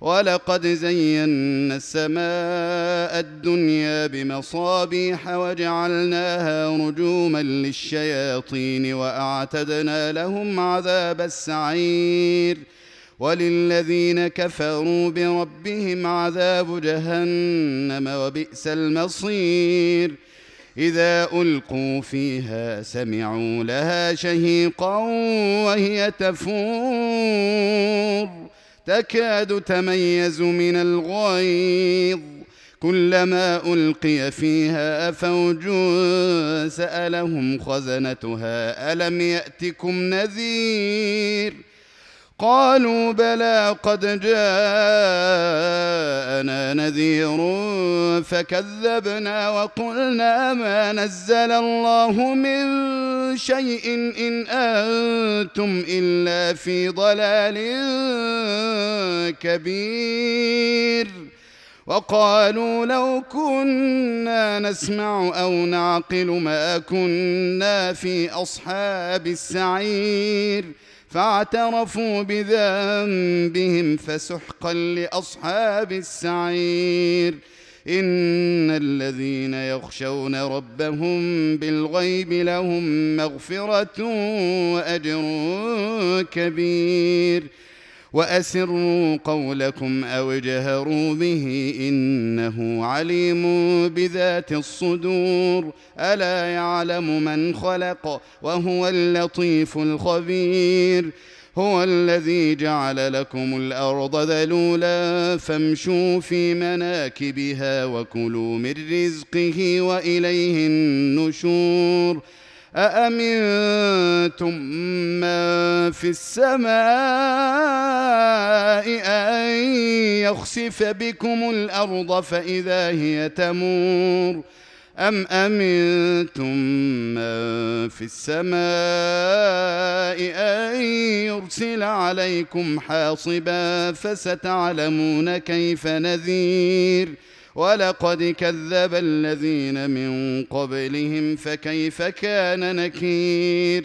ولقد زينا السماء الدنيا بمصابيح وجعلناها رجوما للشياطين وأعتدنا لهم عذاب السعير وللذين كفروا بربهم عذاب جهنم وبئس المصير إذا ألقوا فيها سمعوا لها شهيقا وهي تفور تكاد تميز من الغيظ. كلما ألقي فيها فوج سألهم خزنتها ألم يأتكم نذير؟ قالوا بلى قد جاءنا نذير فكذبنا وقلنا ما نزل الله من شيء إن أنتم إلا في ضلال كبير. وقالوا لو كنا نسمع أو نعقل ما كنا في أصحاب السعير. فاعترفوا بذنبهم فسحقا لأصحاب السعير. ان الذين يخشون ربهم بالغيب لهم مغفره واجر كبير وأسروا قولكم أو اجهروا به إنه عليم بذات الصدور. ألا يعلم من خلق وهو اللطيف الخبير. هو الذي جعل لكم الأرض ذلولا فامشوا في مناكبها وكلوا من رزقه وإليه النشور. أأمنتم من في السماء يخسف بكم الأرض فإذا هي تمور أم أمنتم من في السماء أن يرسل عليكم حاصبا فستعلمون كيف نذير ولقد كذب الذين من قبلهم فكيف كان نكير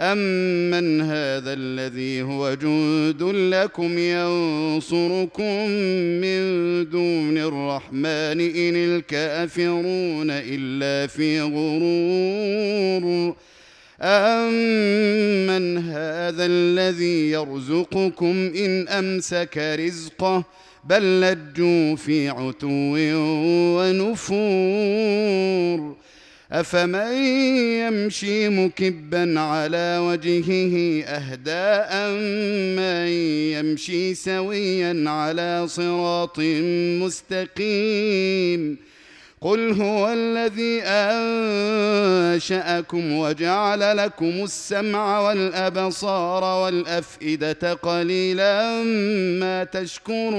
أمن هذا الذي هو جند لكم ينصركم من دون الرحمن إن الكافرون إلا في غرور أمن هذا الذي يرزقكم إن أمسك رزقه بل لجوا في عتو ونفور أفمن يمشي مكبا على وجهه أهدى أمن يمشي سويا على صراط مستقيم قل هو الذي أنشأكم وجعل لكم السمع والأبصار والأفئدة قليلا ما تشكرون